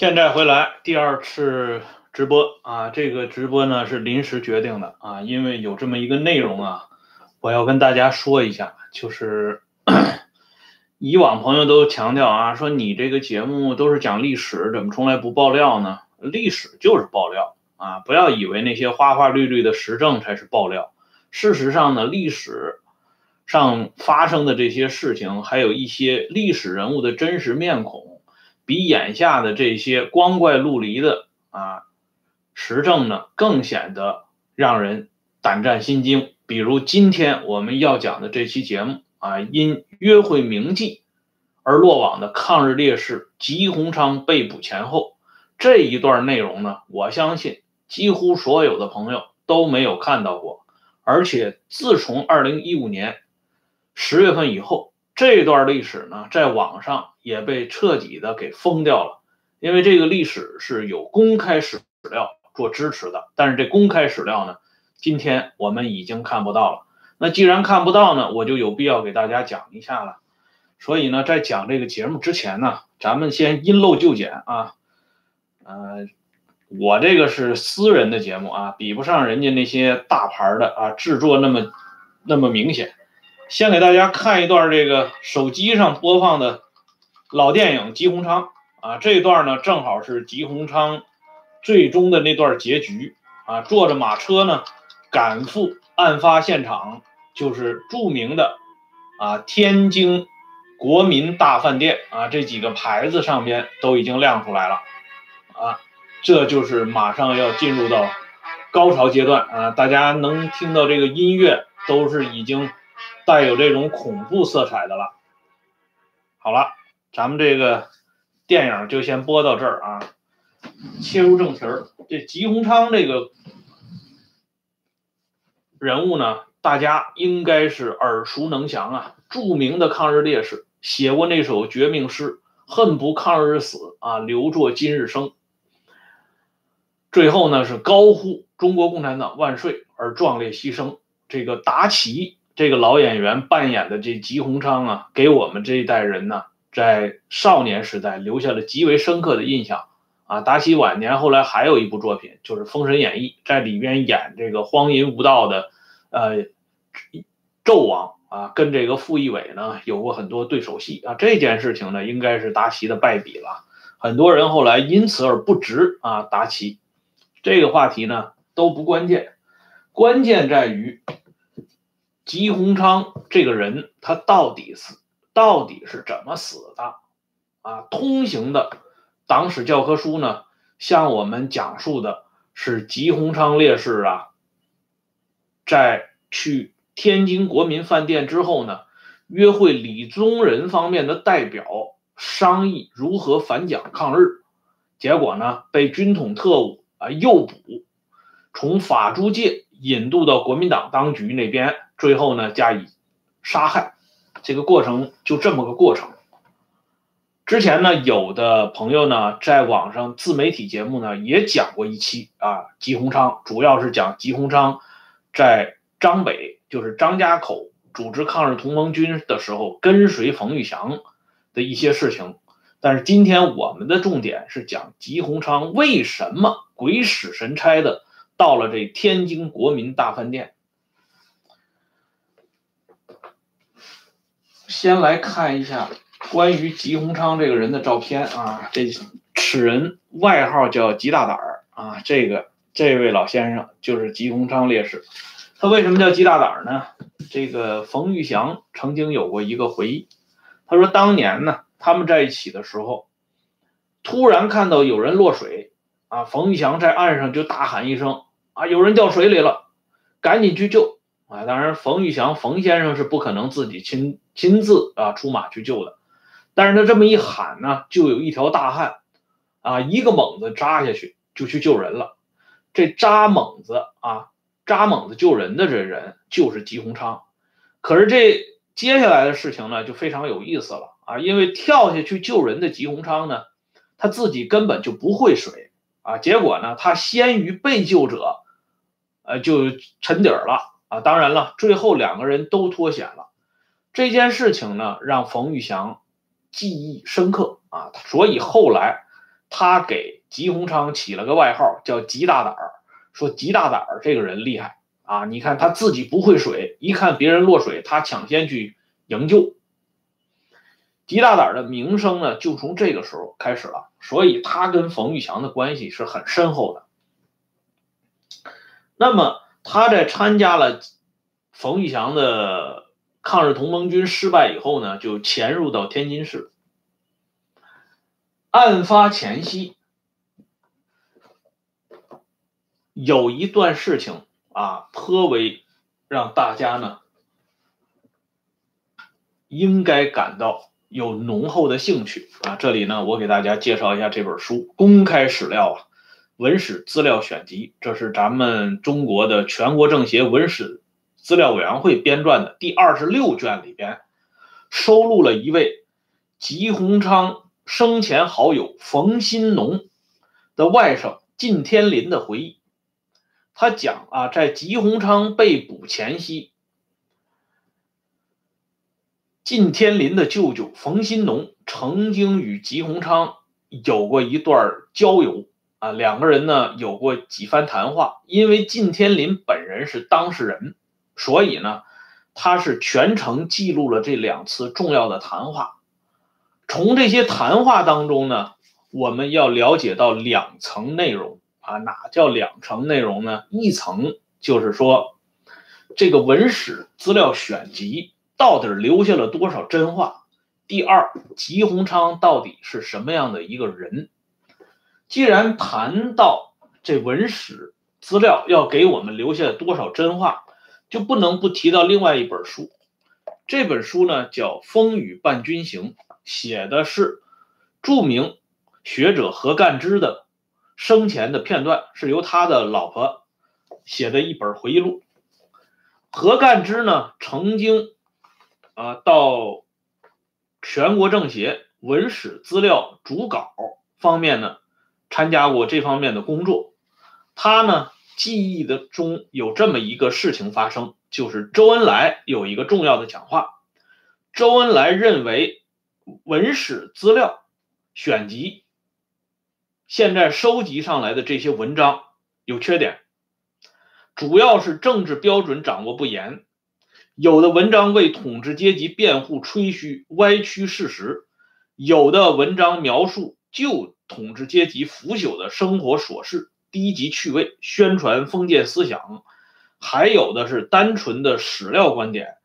现在回来第二次直播啊，这个直播呢是临时决定的啊，因为有这么一个内容啊，我要跟大家说一下，就是 以往朋友都强调啊，说你这个节目都是讲历史，怎么从来不爆料呢？历史就是爆料啊，不要以为那些花花绿绿的时政才是爆料，事实上呢，历史上发生的这些事情，还有一些历史人物的真实面孔。比眼下的这些光怪陆离的啊时政呢，更显得让人胆战心惊。比如今天我们要讲的这期节目啊，因约会铭记而落网的抗日烈士吉鸿昌被捕前后这一段内容呢，我相信几乎所有的朋友都没有看到过。而且自从二零一五年十月份以后，这段历史呢，在网上。也被彻底的给封掉了，因为这个历史是有公开史料做支持的，但是这公开史料呢，今天我们已经看不到了。那既然看不到呢，我就有必要给大家讲一下了。所以呢，在讲这个节目之前呢，咱们先因陋就简啊，呃，我这个是私人的节目啊，比不上人家那些大牌的啊制作那么那么明显。先给大家看一段这个手机上播放的。老电影《吉鸿昌》啊，这一段呢正好是吉鸿昌最终的那段结局啊，坐着马车呢赶赴案发现场，就是著名的啊天津国民大饭店啊，这几个牌子上边都已经亮出来了啊，这就是马上要进入到高潮阶段啊，大家能听到这个音乐都是已经带有这种恐怖色彩的了。好了。咱们这个电影就先播到这儿啊，切入正题儿。这吉鸿昌这个人物呢，大家应该是耳熟能详啊，著名的抗日烈士，写过那首绝命诗“恨不抗日死啊，留作今日生”。最后呢，是高呼“中国共产党万岁”而壮烈牺牲。这个达奇这个老演员扮演的这吉鸿昌啊，给我们这一代人呢。在少年时代留下了极为深刻的印象啊！达奇晚年后来还有一部作品，就是《封神演义》，在里边演这个荒淫无道的呃纣王啊，跟这个傅艺伟呢有过很多对手戏啊。这件事情呢，应该是达奇的败笔了。很多人后来因此而不值啊达奇。这个话题呢都不关键，关键在于吉鸿昌这个人他到底是。到底是怎么死的？啊，通行的党史教科书呢，向我们讲述的是吉鸿昌烈士啊，在去天津国民饭店之后呢，约会李宗仁方面的代表，商议如何反蒋抗日，结果呢，被军统特务啊诱捕，从法租界引渡到国民党当局那边，最后呢加以杀害。这个过程就这么个过程。之前呢，有的朋友呢，在网上自媒体节目呢也讲过一期啊，吉鸿昌主要是讲吉鸿昌在张北，就是张家口组织抗日同盟军的时候，跟随冯玉祥的一些事情。但是今天我们的重点是讲吉鸿昌为什么鬼使神差的到了这天津国民大饭店。先来看一下关于吉鸿昌这个人的照片啊，这此人外号叫吉大胆儿啊，这个这位老先生就是吉鸿昌烈士。他为什么叫吉大胆儿呢？这个冯玉祥曾经有过一个回忆，他说当年呢，他们在一起的时候，突然看到有人落水啊，冯玉祥在岸上就大喊一声啊，有人掉水里了，赶紧去救。啊，当然，冯玉祥冯先生是不可能自己亲亲自啊出马去救的，但是他这么一喊呢，就有一条大汉啊一个猛子扎下去就去救人了。这扎猛子啊，扎猛子救人的这人就是吉鸿昌。可是这接下来的事情呢就非常有意思了啊，因为跳下去救人的吉鸿昌呢，他自己根本就不会水啊，结果呢他先于被救者，呃就沉底儿了。啊，当然了，最后两个人都脱险了。这件事情呢，让冯玉祥记忆深刻啊，所以后来他给吉鸿昌起了个外号叫“吉大胆儿”，说吉大胆儿这个人厉害啊！你看他自己不会水，一看别人落水，他抢先去营救。吉大胆的名声呢，就从这个时候开始了，所以他跟冯玉祥的关系是很深厚的。那么他在参加了冯玉祥的抗日同盟军失败以后呢，就潜入到天津市。案发前夕，有一段事情啊，颇为让大家呢应该感到有浓厚的兴趣啊。这里呢，我给大家介绍一下这本书《公开史料》啊，《文史资料选集》，这是咱们中国的全国政协文史资料委员会编撰的第二十六卷里边，收录了一位吉鸿昌。生前好友冯新农的外甥靳天林的回忆，他讲啊，在吉鸿昌被捕前夕，靳天林的舅舅冯新农曾经与吉鸿昌有过一段交友啊，两个人呢有过几番谈话。因为靳天林本人是当事人，所以呢，他是全程记录了这两次重要的谈话。从这些谈话当中呢，我们要了解到两层内容啊，哪叫两层内容呢？一层就是说，这个文史资料选集到底留下了多少真话？第二，吉鸿昌到底是什么样的一个人？既然谈到这文史资料要给我们留下多少真话，就不能不提到另外一本书。这本书呢叫《风雨伴君行》。写的是著名学者何干之的生前的片段，是由他的老婆写的一本回忆录。何干之呢，曾经啊到全国政协文史资料主稿方面呢参加过这方面的工作。他呢记忆的中有这么一个事情发生，就是周恩来有一个重要的讲话，周恩来认为。文史资料选集，现在收集上来的这些文章有缺点，主要是政治标准掌握不严，有的文章为统治阶级辩护吹嘘，歪曲事实；有的文章描述旧统治阶级腐朽的生活琐事，低级趣味，宣传封建思想；还有的是单纯的史料观点，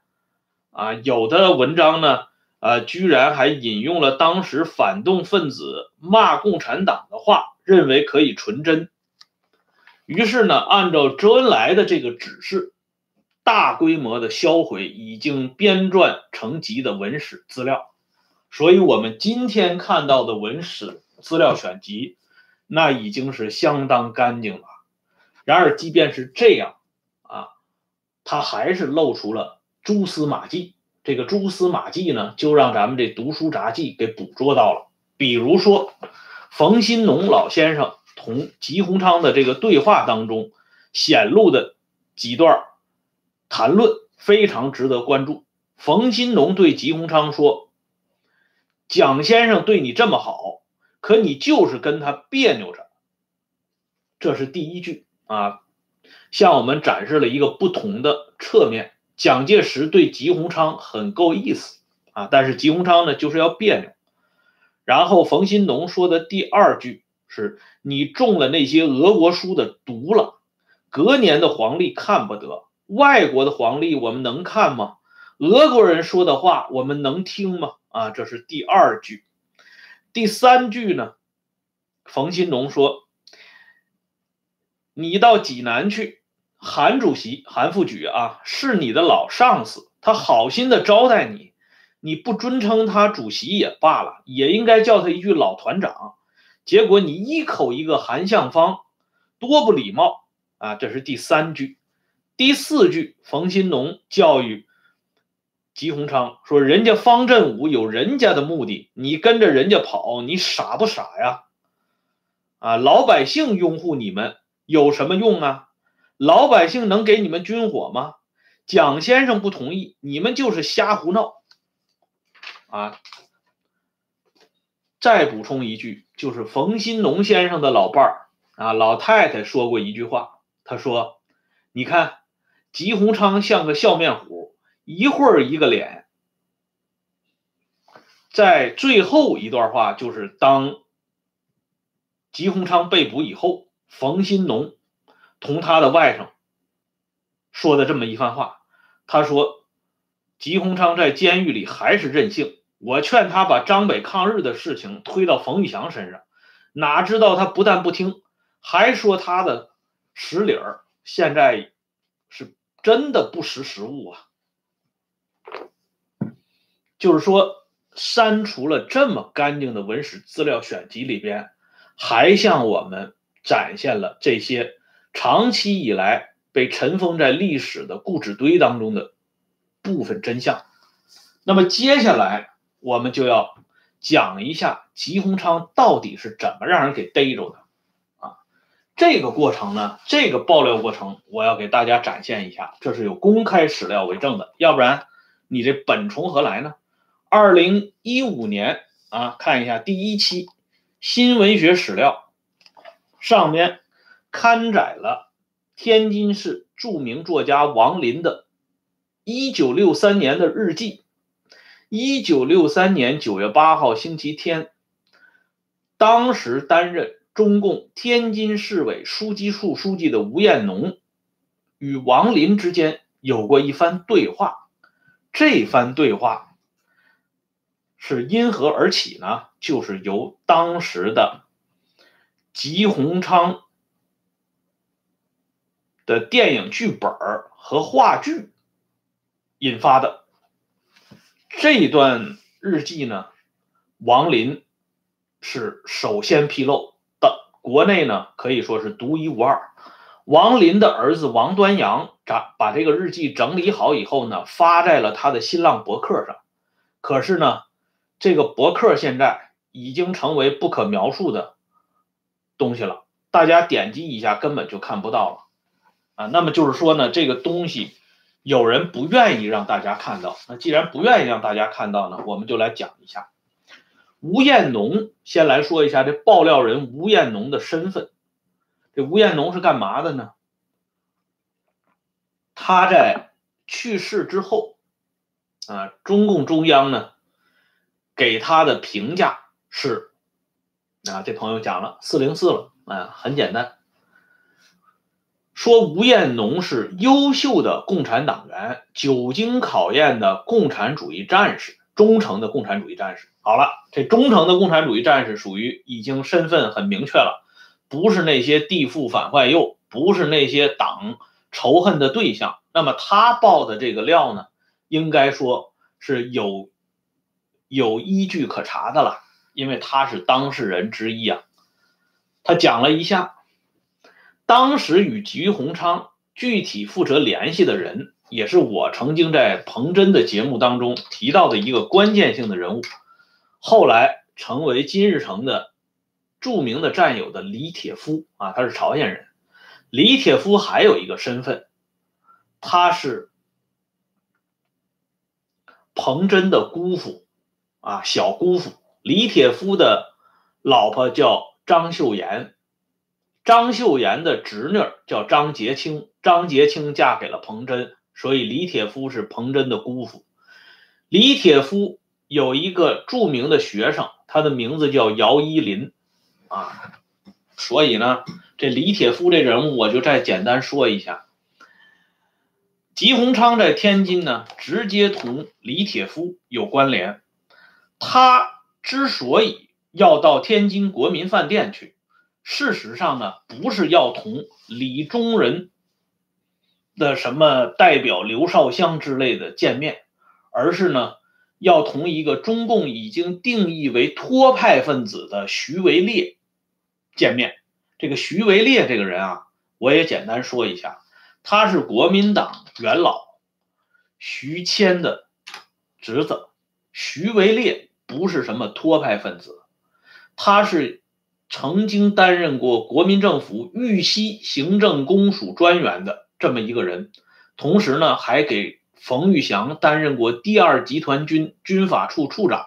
啊，有的文章呢。啊，居然还引用了当时反动分子骂共产党的话，认为可以纯真。于是呢，按照周恩来的这个指示，大规模的销毁已经编撰成集的文史资料。所以，我们今天看到的文史资料选集，那已经是相当干净了。然而，即便是这样，啊，他还是露出了蛛丝马迹。这个蛛丝马迹呢，就让咱们这读书杂记给捕捉到了。比如说，冯新农老先生同吉鸿昌的这个对话当中显露的几段谈论，非常值得关注。冯新农对吉鸿昌说：“蒋先生对你这么好，可你就是跟他别扭着。”这是第一句啊，向我们展示了一个不同的侧面。蒋介石对吉鸿昌很够意思啊，但是吉鸿昌呢就是要别扭。然后冯新农说的第二句是：“你中了那些俄国书的毒了，隔年的黄历看不得，外国的黄历我们能看吗？俄国人说的话我们能听吗？”啊，这是第二句。第三句呢，冯新农说：“你到济南去。”韩主席、韩复榘啊，是你的老上司，他好心的招待你，你不尊称他主席也罢了，也应该叫他一句老团长。结果你一口一个韩向方，多不礼貌啊！这是第三句，第四句，冯新农教育吉鸿昌说：“人家方振武有人家的目的，你跟着人家跑，你傻不傻呀？啊，老百姓拥护你们有什么用啊？”老百姓能给你们军火吗？蒋先生不同意，你们就是瞎胡闹啊！再补充一句，就是冯新农先生的老伴儿啊，老太太说过一句话，她说：“你看，吉鸿昌像个笑面虎，一会儿一个脸。”在最后一段话，就是当吉鸿昌被捕以后，冯新农同他的外甥说的这么一番话。他说：“吉鸿昌在监狱里还是任性。”我劝他把张北抗日的事情推到冯玉祥身上，哪知道他不但不听，还说他的实理儿现在真的不识时务啊。就是说，删除了这么干净的文史资料选集里边，还向我们展现了这些长期以来被尘封在历史的故纸堆当中的部分真相。那么接下来。我们就要讲一下吉鸿昌到底是怎么让人给逮着的？这个过程呢，这个爆料过程，我要给大家展现一下，这是有公开史料为证的，要不然你这本从何来呢？二零一五年啊，看一下第一期新文学史料，上面刊载了天津市著名作家王林的一九六三年的日记。一九六三年九月八号星期天，当时担任中共天津市委书记处书记的吴彦农与王林之间有过一番对话。这番对话是因何而起呢？就是由当时的吉鸿昌的电影剧本和话剧引发的。这段日记呢，王林是首先披露，国内呢可以说是独一无二。王林的儿子王端阳把把这个日记整理好以后呢，发在了他的新浪博客上。可是呢，这个博客现在已经成为不可描述的东西了，大家点击一下根本就看不到了啊。那么就是说呢，这个东西。有人不愿意让大家看到，那既然不愿意让大家看到呢，我们就来讲一下吴彦农。先来说一下这爆料人吴彦农的身份。这吴彦农是干嘛的呢？他在去世之后，啊，中共中央呢给他的评价是，啊，这朋友讲了四零四了，啊，很简单。说吴彦农是优秀的共产党员，久经考验的共产主义战士，忠诚的共产主义战士。好了，这忠诚的共产主义战士属于已经身份很明确了，不是那些地富反坏右，不是那些党仇恨的对象。那么他爆的这个料呢，应该说是有有依据可查的了，因为他是当事人之一啊。他讲了一下。当时与吉鸿昌具体负责联系的人，也是我曾经在彭真的节目当中提到的一个关键性的人物，后来成为金日成的著名的战友的李铁夫啊，他是朝鲜人。李铁夫还有一个身份，他是彭真的姑父啊，小姑父。李铁夫的老婆叫张秀妍。张秀妍的侄女叫张洁清，张洁清嫁给了彭真，所以李铁夫是彭真的姑父。李铁夫有一个著名的学生，他的名字叫姚依林，啊，所以呢，这李铁夫这人物我就再简单说一下。吉鸿昌在天津呢，直接同李铁夫有关联。他之所以要到天津国民饭店去。事实上呢，不是要同李宗仁的什么代表刘少香之类的见面，而是呢要同一个中共已经定义为托派分子的徐维烈见面。这个徐维烈这个人啊，我也简单说一下，他是国民党元老徐谦的侄子。徐维烈不是什么托派分子，他是。曾经担任过国民政府豫西行政公署专员的这么一个人，同时呢，还给冯玉祥担任过第二集团军军法处处长。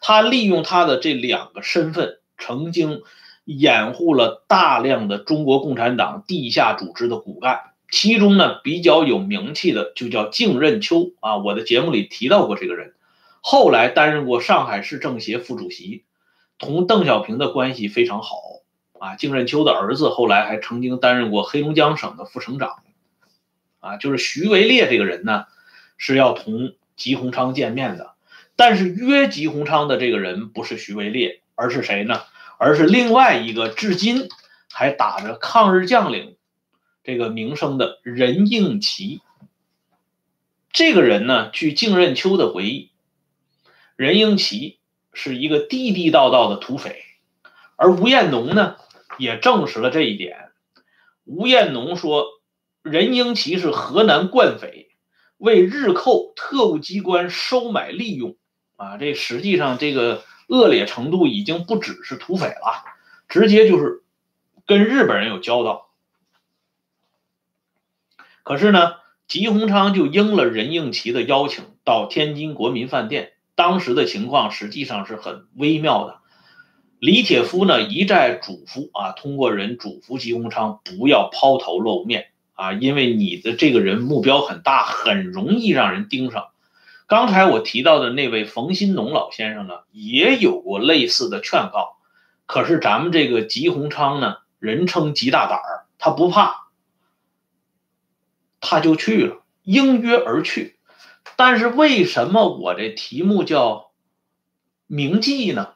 他利用他的这两个身份，曾经掩护了大量的中国共产党地下组织的骨干。其中呢，比较有名气的就叫敬任秋啊，我的节目里提到过这个人，后来担任过上海市政协副主席，同邓小平的关系非常好啊。敬任秋的儿子后来还曾经担任过黑龙江省的副省长，啊，就是徐维烈这个人呢，是要同吉鸿昌见面的，但是约吉鸿昌的这个人不是徐维烈，而是谁呢？而是另外一个至今还打着抗日将领。这个名声的任应奇，这个人呢，据敬任秋的回忆，任应奇是一个地地道道的土匪，而吴彦农呢，也证实了这一点。吴彦农说，任应奇是河南惯匪，为日寇特务机关收买利用。啊，这实际上这个恶劣程度已经不只是土匪了，直接就是跟日本人有交道。可是呢，吉鸿昌就应了任应奇的邀请，到天津国民饭店。当时的情况实际上是很微妙的。李铁夫呢一再嘱咐啊，通过人嘱咐吉鸿昌不要抛头露面啊，因为你的这个人目标很大，很容易让人盯上。刚才我提到的那位冯新农老先生呢，也有过类似的劝告。可是咱们这个吉鸿昌呢，人称吉大胆儿，他不怕。他就去了，应约而去。但是为什么我这题目叫铭记呢？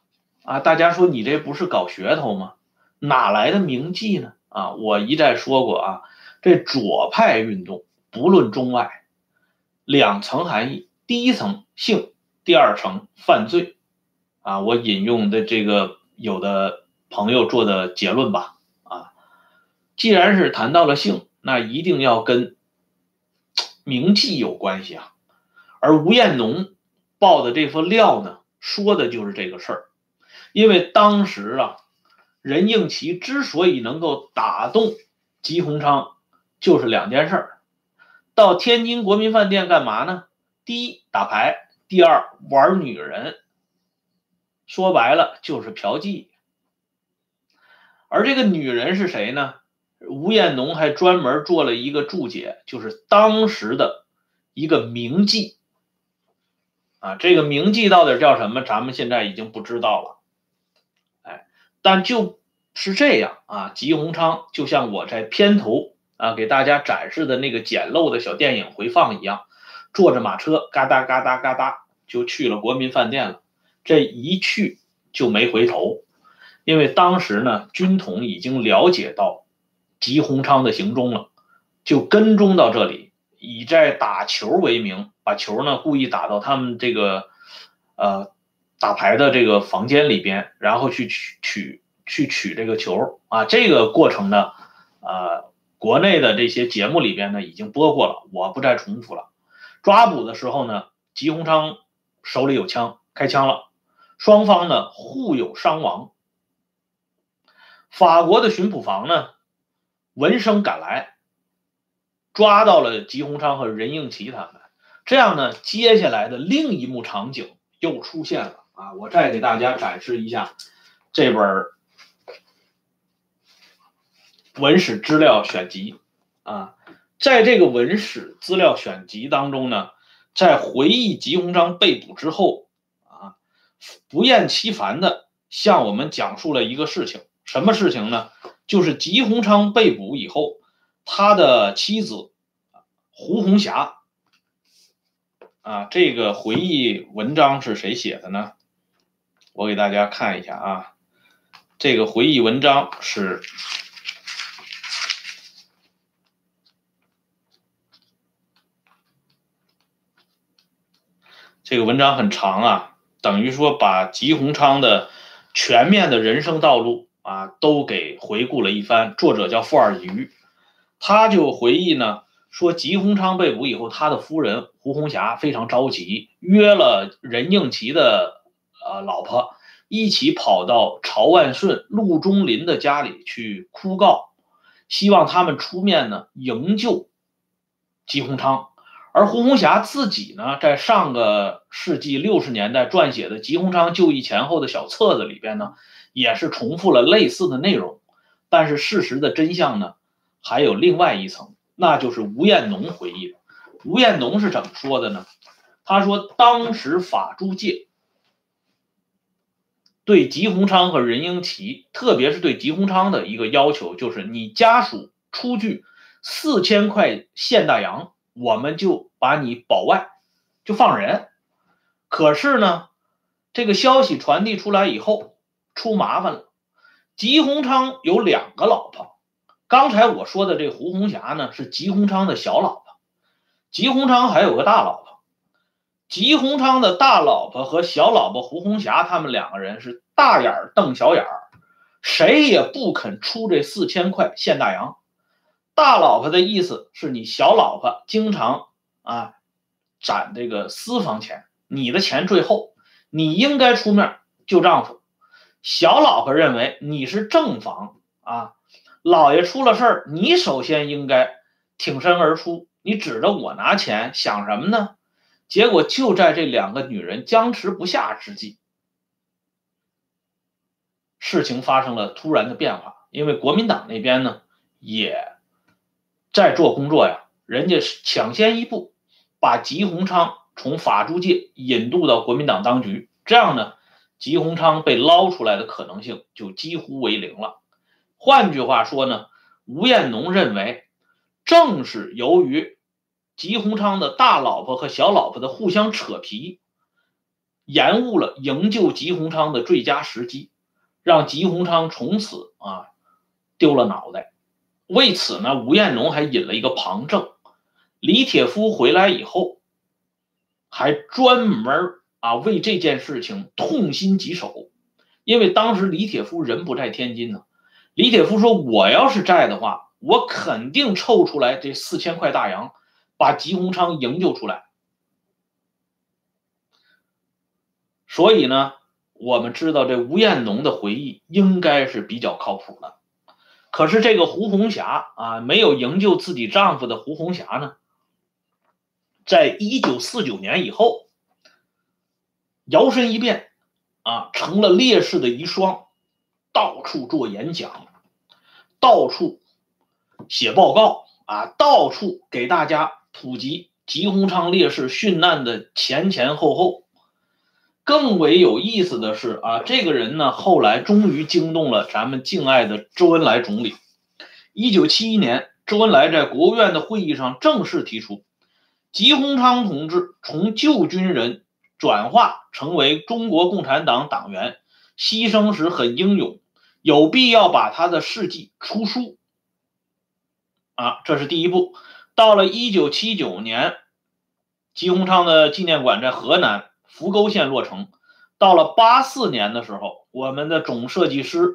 啊，大家说你这不是搞噱头吗？哪来的铭记呢？啊，我一再说过啊，这左派运动不论中外，两层含义：第一层性，第二层犯罪。啊，我引用的这个有的朋友做的结论吧。啊，既然是谈到了性，那一定要跟。名记有关系啊，而吴彦农爆的这份料呢，说的就是这个事儿。因为当时啊，任应奇之所以能够打动吉鸿昌，就是两件事儿：到天津国民饭店干嘛呢？第一打牌，第二玩女人。说白了就是嫖妓。而这个女人是谁呢？吴彦农还专门做了一个注解，就是当时的一个名妓啊，这个名妓到底叫什么，咱们现在已经不知道了。但就是这样啊，吉鸿昌就像我在片头啊给大家展示的那个简陋的小电影回放一样，坐着马车嘎哒嘎哒嘎哒就去了国民饭店了。这一去就没回头，因为当时呢，军统已经了解到。吉鸿昌的行踪了，就跟踪到这里，以在打球为名，把球呢故意打到他们这个呃打牌的这个房间里边，然后去取取去取这个球啊。这个过程呢，呃，国内的这些节目里边呢已经播过了，我不再重复了。抓捕的时候呢，吉鸿昌手里有枪，开枪了，双方呢互有伤亡。法国的巡捕房呢？闻声赶来，抓到了吉鸿昌和任应奇他们。这样呢，接下来的另一幕场景又出现了啊！我再给大家展示一下这本文史资料选集啊，在这个文史资料选集当中呢，在回忆吉鸿昌被捕之后啊，不厌其烦的向我们讲述了一个事情，什么事情呢？就是吉鸿昌被捕以后，他的妻子胡红霞啊，这个回忆文章是谁写的呢？我给大家看一下啊，这个回忆文章是这个文章很长啊，等于说把吉鸿昌的全面的人生道路。啊，都给回顾了一番。作者叫傅二鱼，他就回忆呢，说吉鸿昌被捕以后，他的夫人胡红霞非常着急，约了任应奇的呃老婆一起跑到曹万顺、陆中林的家里去哭告，希望他们出面呢营救吉鸿昌。而胡红霞自己呢，在上个世纪六十年代撰写的吉鸿昌就义前后的小册子里边呢，也是重复了类似的内容。但是事实的真相呢，还有另外一层，那就是吴彦农回忆的。吴彦农是怎么说的呢？他说，当时法租界对吉鸿昌和任英奇，特别是对吉鸿昌的一个要求，就是你家属出具四千块现大洋。我们就把你保外，就放人。可是呢，这个消息传递出来以后，出麻烦了。吉鸿昌有两个老婆，刚才我说的这胡红霞呢，是吉鸿昌的小老婆。吉鸿昌还有个大老婆。吉鸿昌的大老婆和小老婆胡红霞，他们两个人是大眼瞪小眼儿，谁也不肯出这四千块现大洋。大老婆的意思是你小老婆经常啊攒这个私房钱，你的钱最后，你应该出面救丈夫。小老婆认为你是正房啊，老爷出了事儿，你首先应该挺身而出。你指着我拿钱，想什么呢？结果就在这两个女人僵持不下之际，事情发生了突然的变化，因为国民党那边呢也。在做工作呀，人家是抢先一步，把吉鸿昌从法租界引渡到国民党当局，这样呢，吉鸿昌被捞出来的可能性就几乎为零了。换句话说呢，吴彦农认为，正是由于吉鸿昌的大老婆和小老婆的互相扯皮，延误了营救吉鸿昌的最佳时机，让吉鸿昌从此啊丢了脑袋。为此呢，吴彦龙还引了一个旁证，李铁夫回来以后，还专门啊为这件事情痛心疾首，因为当时李铁夫人不在天津呢。李铁夫说：“我要是在的话，我肯定凑出来这四千块大洋，把吉鸿昌营救出来。”所以呢，我们知道这吴彦农的回忆应该是比较靠谱的。可是这个胡红霞啊，没有营救自己丈夫的胡红霞呢，在一九四九年以后，摇身一变，啊，成了烈士的遗孀，到处做演讲，到处写报告，啊，到处给大家普及吉鸿昌烈士殉难的前前后后。更为有意思的是啊，这个人呢，后来终于惊动了咱们敬爱的周恩来总理。一九七一年，周恩来在国务院的会议上正式提出，吉鸿昌同志从旧军人转化成为中国共产党党员，牺牲时很英勇，有必要把他的事迹出书。啊，这是第一步。到了一九七九年，吉鸿昌的纪念馆在河南。扶沟县落成，到了八四年的时候，我们的总设计师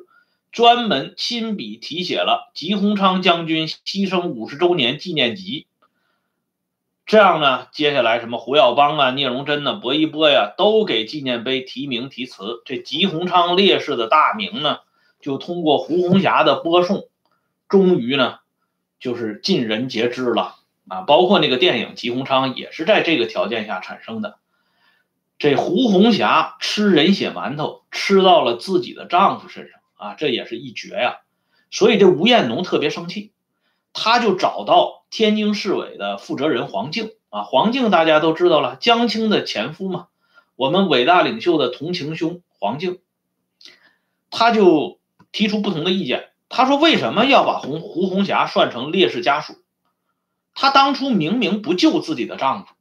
专门亲笔题写了吉鸿昌将军牺牲五十周年纪念集。这样呢，接下来什么胡耀邦啊、聂荣臻呐、薄一波呀，都给纪念碑题名题词。这吉鸿昌烈士的大名呢，就通过胡红霞的播送，终于呢，就是尽人皆知了啊！包括那个电影《吉鸿昌》也是在这个条件下产生的。这胡红霞吃人血馒头，吃到了自己的丈夫身上啊，这也是一绝呀。所以这吴彦农特别生气，他就找到天津市委的负责人黄静啊，黄静大家都知道了，江青的前夫嘛，我们伟大领袖的同情兄黄静，他就提出不同的意见。他说：“为什么要把胡胡红霞算成烈士家属？他当初明明不救自己的丈夫。”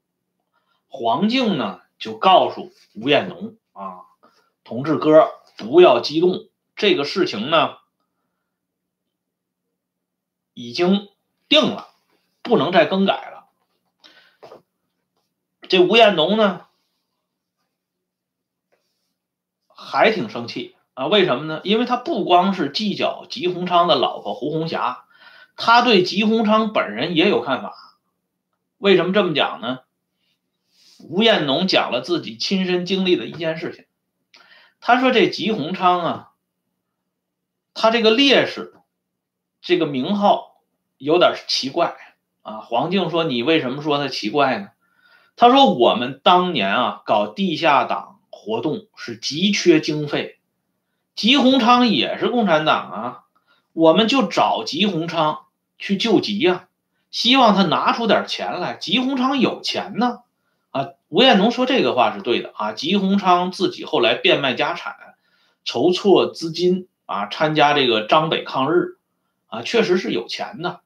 黄静呢？就告诉吴彦农啊，同志哥不要激动，这个事情呢已经定了，不能再更改了。这吴彦农呢还挺生气啊，为什么呢？因为他不光是计较吉鸿昌的老婆胡红霞，他对吉鸿昌本人也有看法。为什么这么讲呢？吴彦农讲了自己亲身经历的一件事情。他说：“这吉鸿昌啊，他这个烈士，这个名号有点奇怪啊，黄静说你为什么说他奇怪呢？他说我们当年啊搞地下党活动是急缺经费，吉鸿昌也是共产党啊，我们就找吉鸿昌去救急呀，希望他拿出点钱来。吉鸿昌有钱呢，啊，吴彦农说这个话是对的啊，吉鸿昌自己后来变卖家产，筹措资金啊，参加这个张北抗日。啊，确实是有钱的。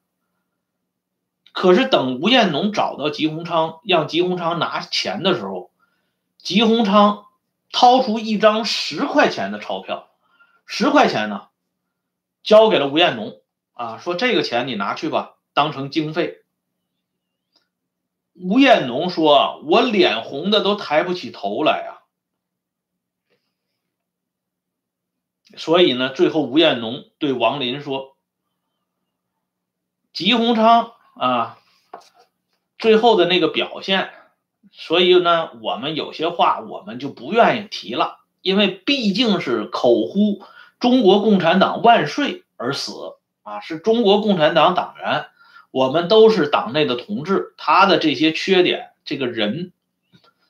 可是等吴彦农找到吉鸿昌，让吉鸿昌拿钱的时候，吉鸿昌掏出一张十块钱的钞票，十块钱呢，交给了吴彦农。啊，说这个钱你拿去吧，当成经费。吴彦农说：“我脸红的都抬不起头来啊。”所以呢，最后吴彦农对王林说。吉鸿昌啊，最后的那个表现，所以呢，我们有些话我们就不愿意提了，因为毕竟是口呼中国共产党万岁而死啊，是中国共产党党员，我们都是党内的同志，他的这些缺点，这个人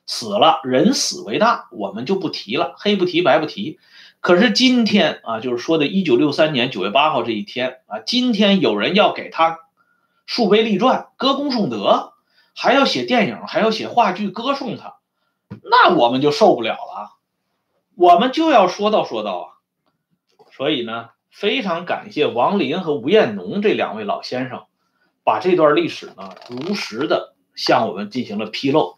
死了，人死为大，我们就不提了，黑不提白不提。可是今天啊，就是说的1963年9月8号这一天啊，今天有人要给他树碑立传、歌功颂德，还要写电影，还要写话剧歌颂他，那我们就受不了了，我们就要说道说道啊。所以呢，非常感谢王林和吴彦农这两位老先生，把这段历史呢如实的向我们进行了披露。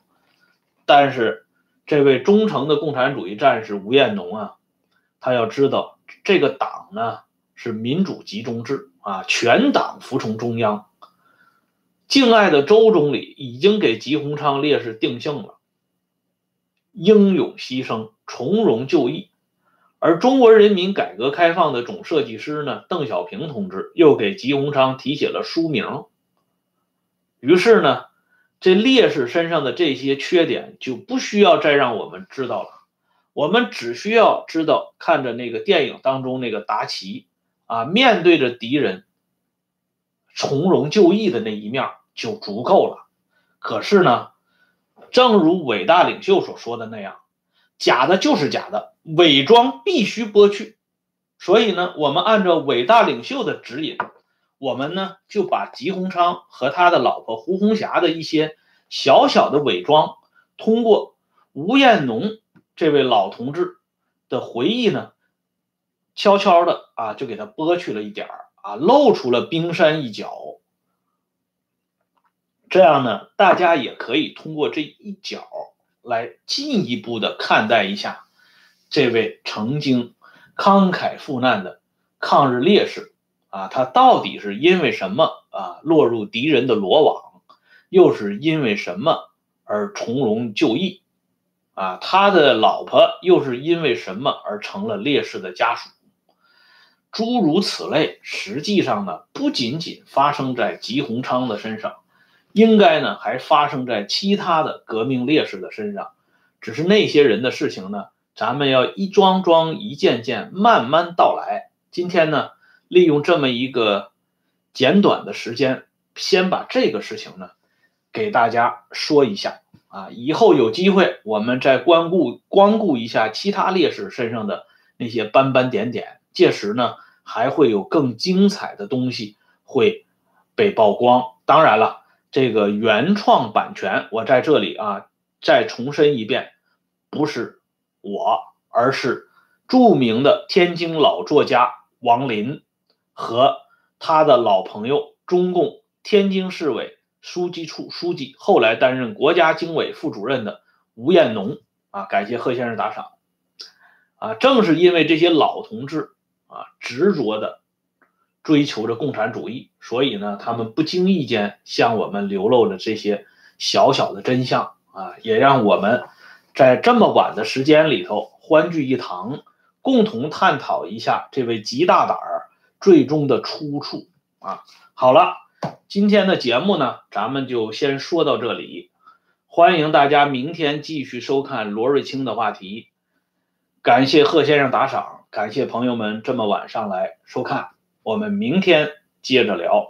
但是，这位忠诚的共产主义战士吴彦农啊。他要知道，这个党呢是民主集中制啊，全党服从中央。敬爱的周总理已经给吉鸿昌烈士定性了，英勇牺牲，从容就义。而中国人民改革开放的总设计师呢，邓小平同志又给吉鸿昌题写了书名。于是呢，这烈士身上的这些缺点就不需要再让我们知道了。我们只需要知道，看着那个电影当中那个达奇啊，面对着敌人从容就义的那一面就足够了。可是呢，正如伟大领袖所说的那样，假的就是假的，伪装必须剥去。所以呢，我们按照伟大领袖的指引，我们呢就把吉鸿昌和他的老婆胡红霞的一些小小的伪装，通过吴彦农。这位老同志的回忆呢，悄悄的啊，就给他剥去了一点儿啊，露出了冰山一角。这样呢，大家也可以通过这一角来进一步的看待一下这位曾经慷慨赴难的抗日烈士啊，他到底是因为什么啊落入敌人的罗网，又是因为什么而从容就义？啊，他的老婆又是因为什么而成了烈士的家属？诸如此类，实际上呢，不仅仅发生在吉鸿昌的身上，应该呢还发生在其他的革命烈士的身上。只是那些人的事情呢，咱们要一桩桩、一件件慢慢道来。今天呢，利用这么一个简短的时间，先把这个事情呢，给大家说一下。啊，以后有机会我们再光顾光顾一下其他烈士身上的那些斑斑点点，届时呢还会有更精彩的东西会被曝光。当然了，这个原创版权我在这里啊再重申一遍，不是我，而是著名的天津老作家王林和他的老朋友中共天津市委。书记处书记，后来担任国家经委副主任的吴彦农啊，感谢贺先生打赏啊！正是因为这些老同志啊，执着的追求着共产主义，所以呢，他们不经意间向我们流露了这些小小的真相啊，也让我们在这么晚的时间里头欢聚一堂，共同探讨一下这位吉大胆儿最终的出处啊！好了。今天的节目呢，咱们就先说到这里。欢迎大家明天继续收看罗瑞卿的话题。感谢贺先生打赏，感谢朋友们这么晚上来收看。我们明天接着聊。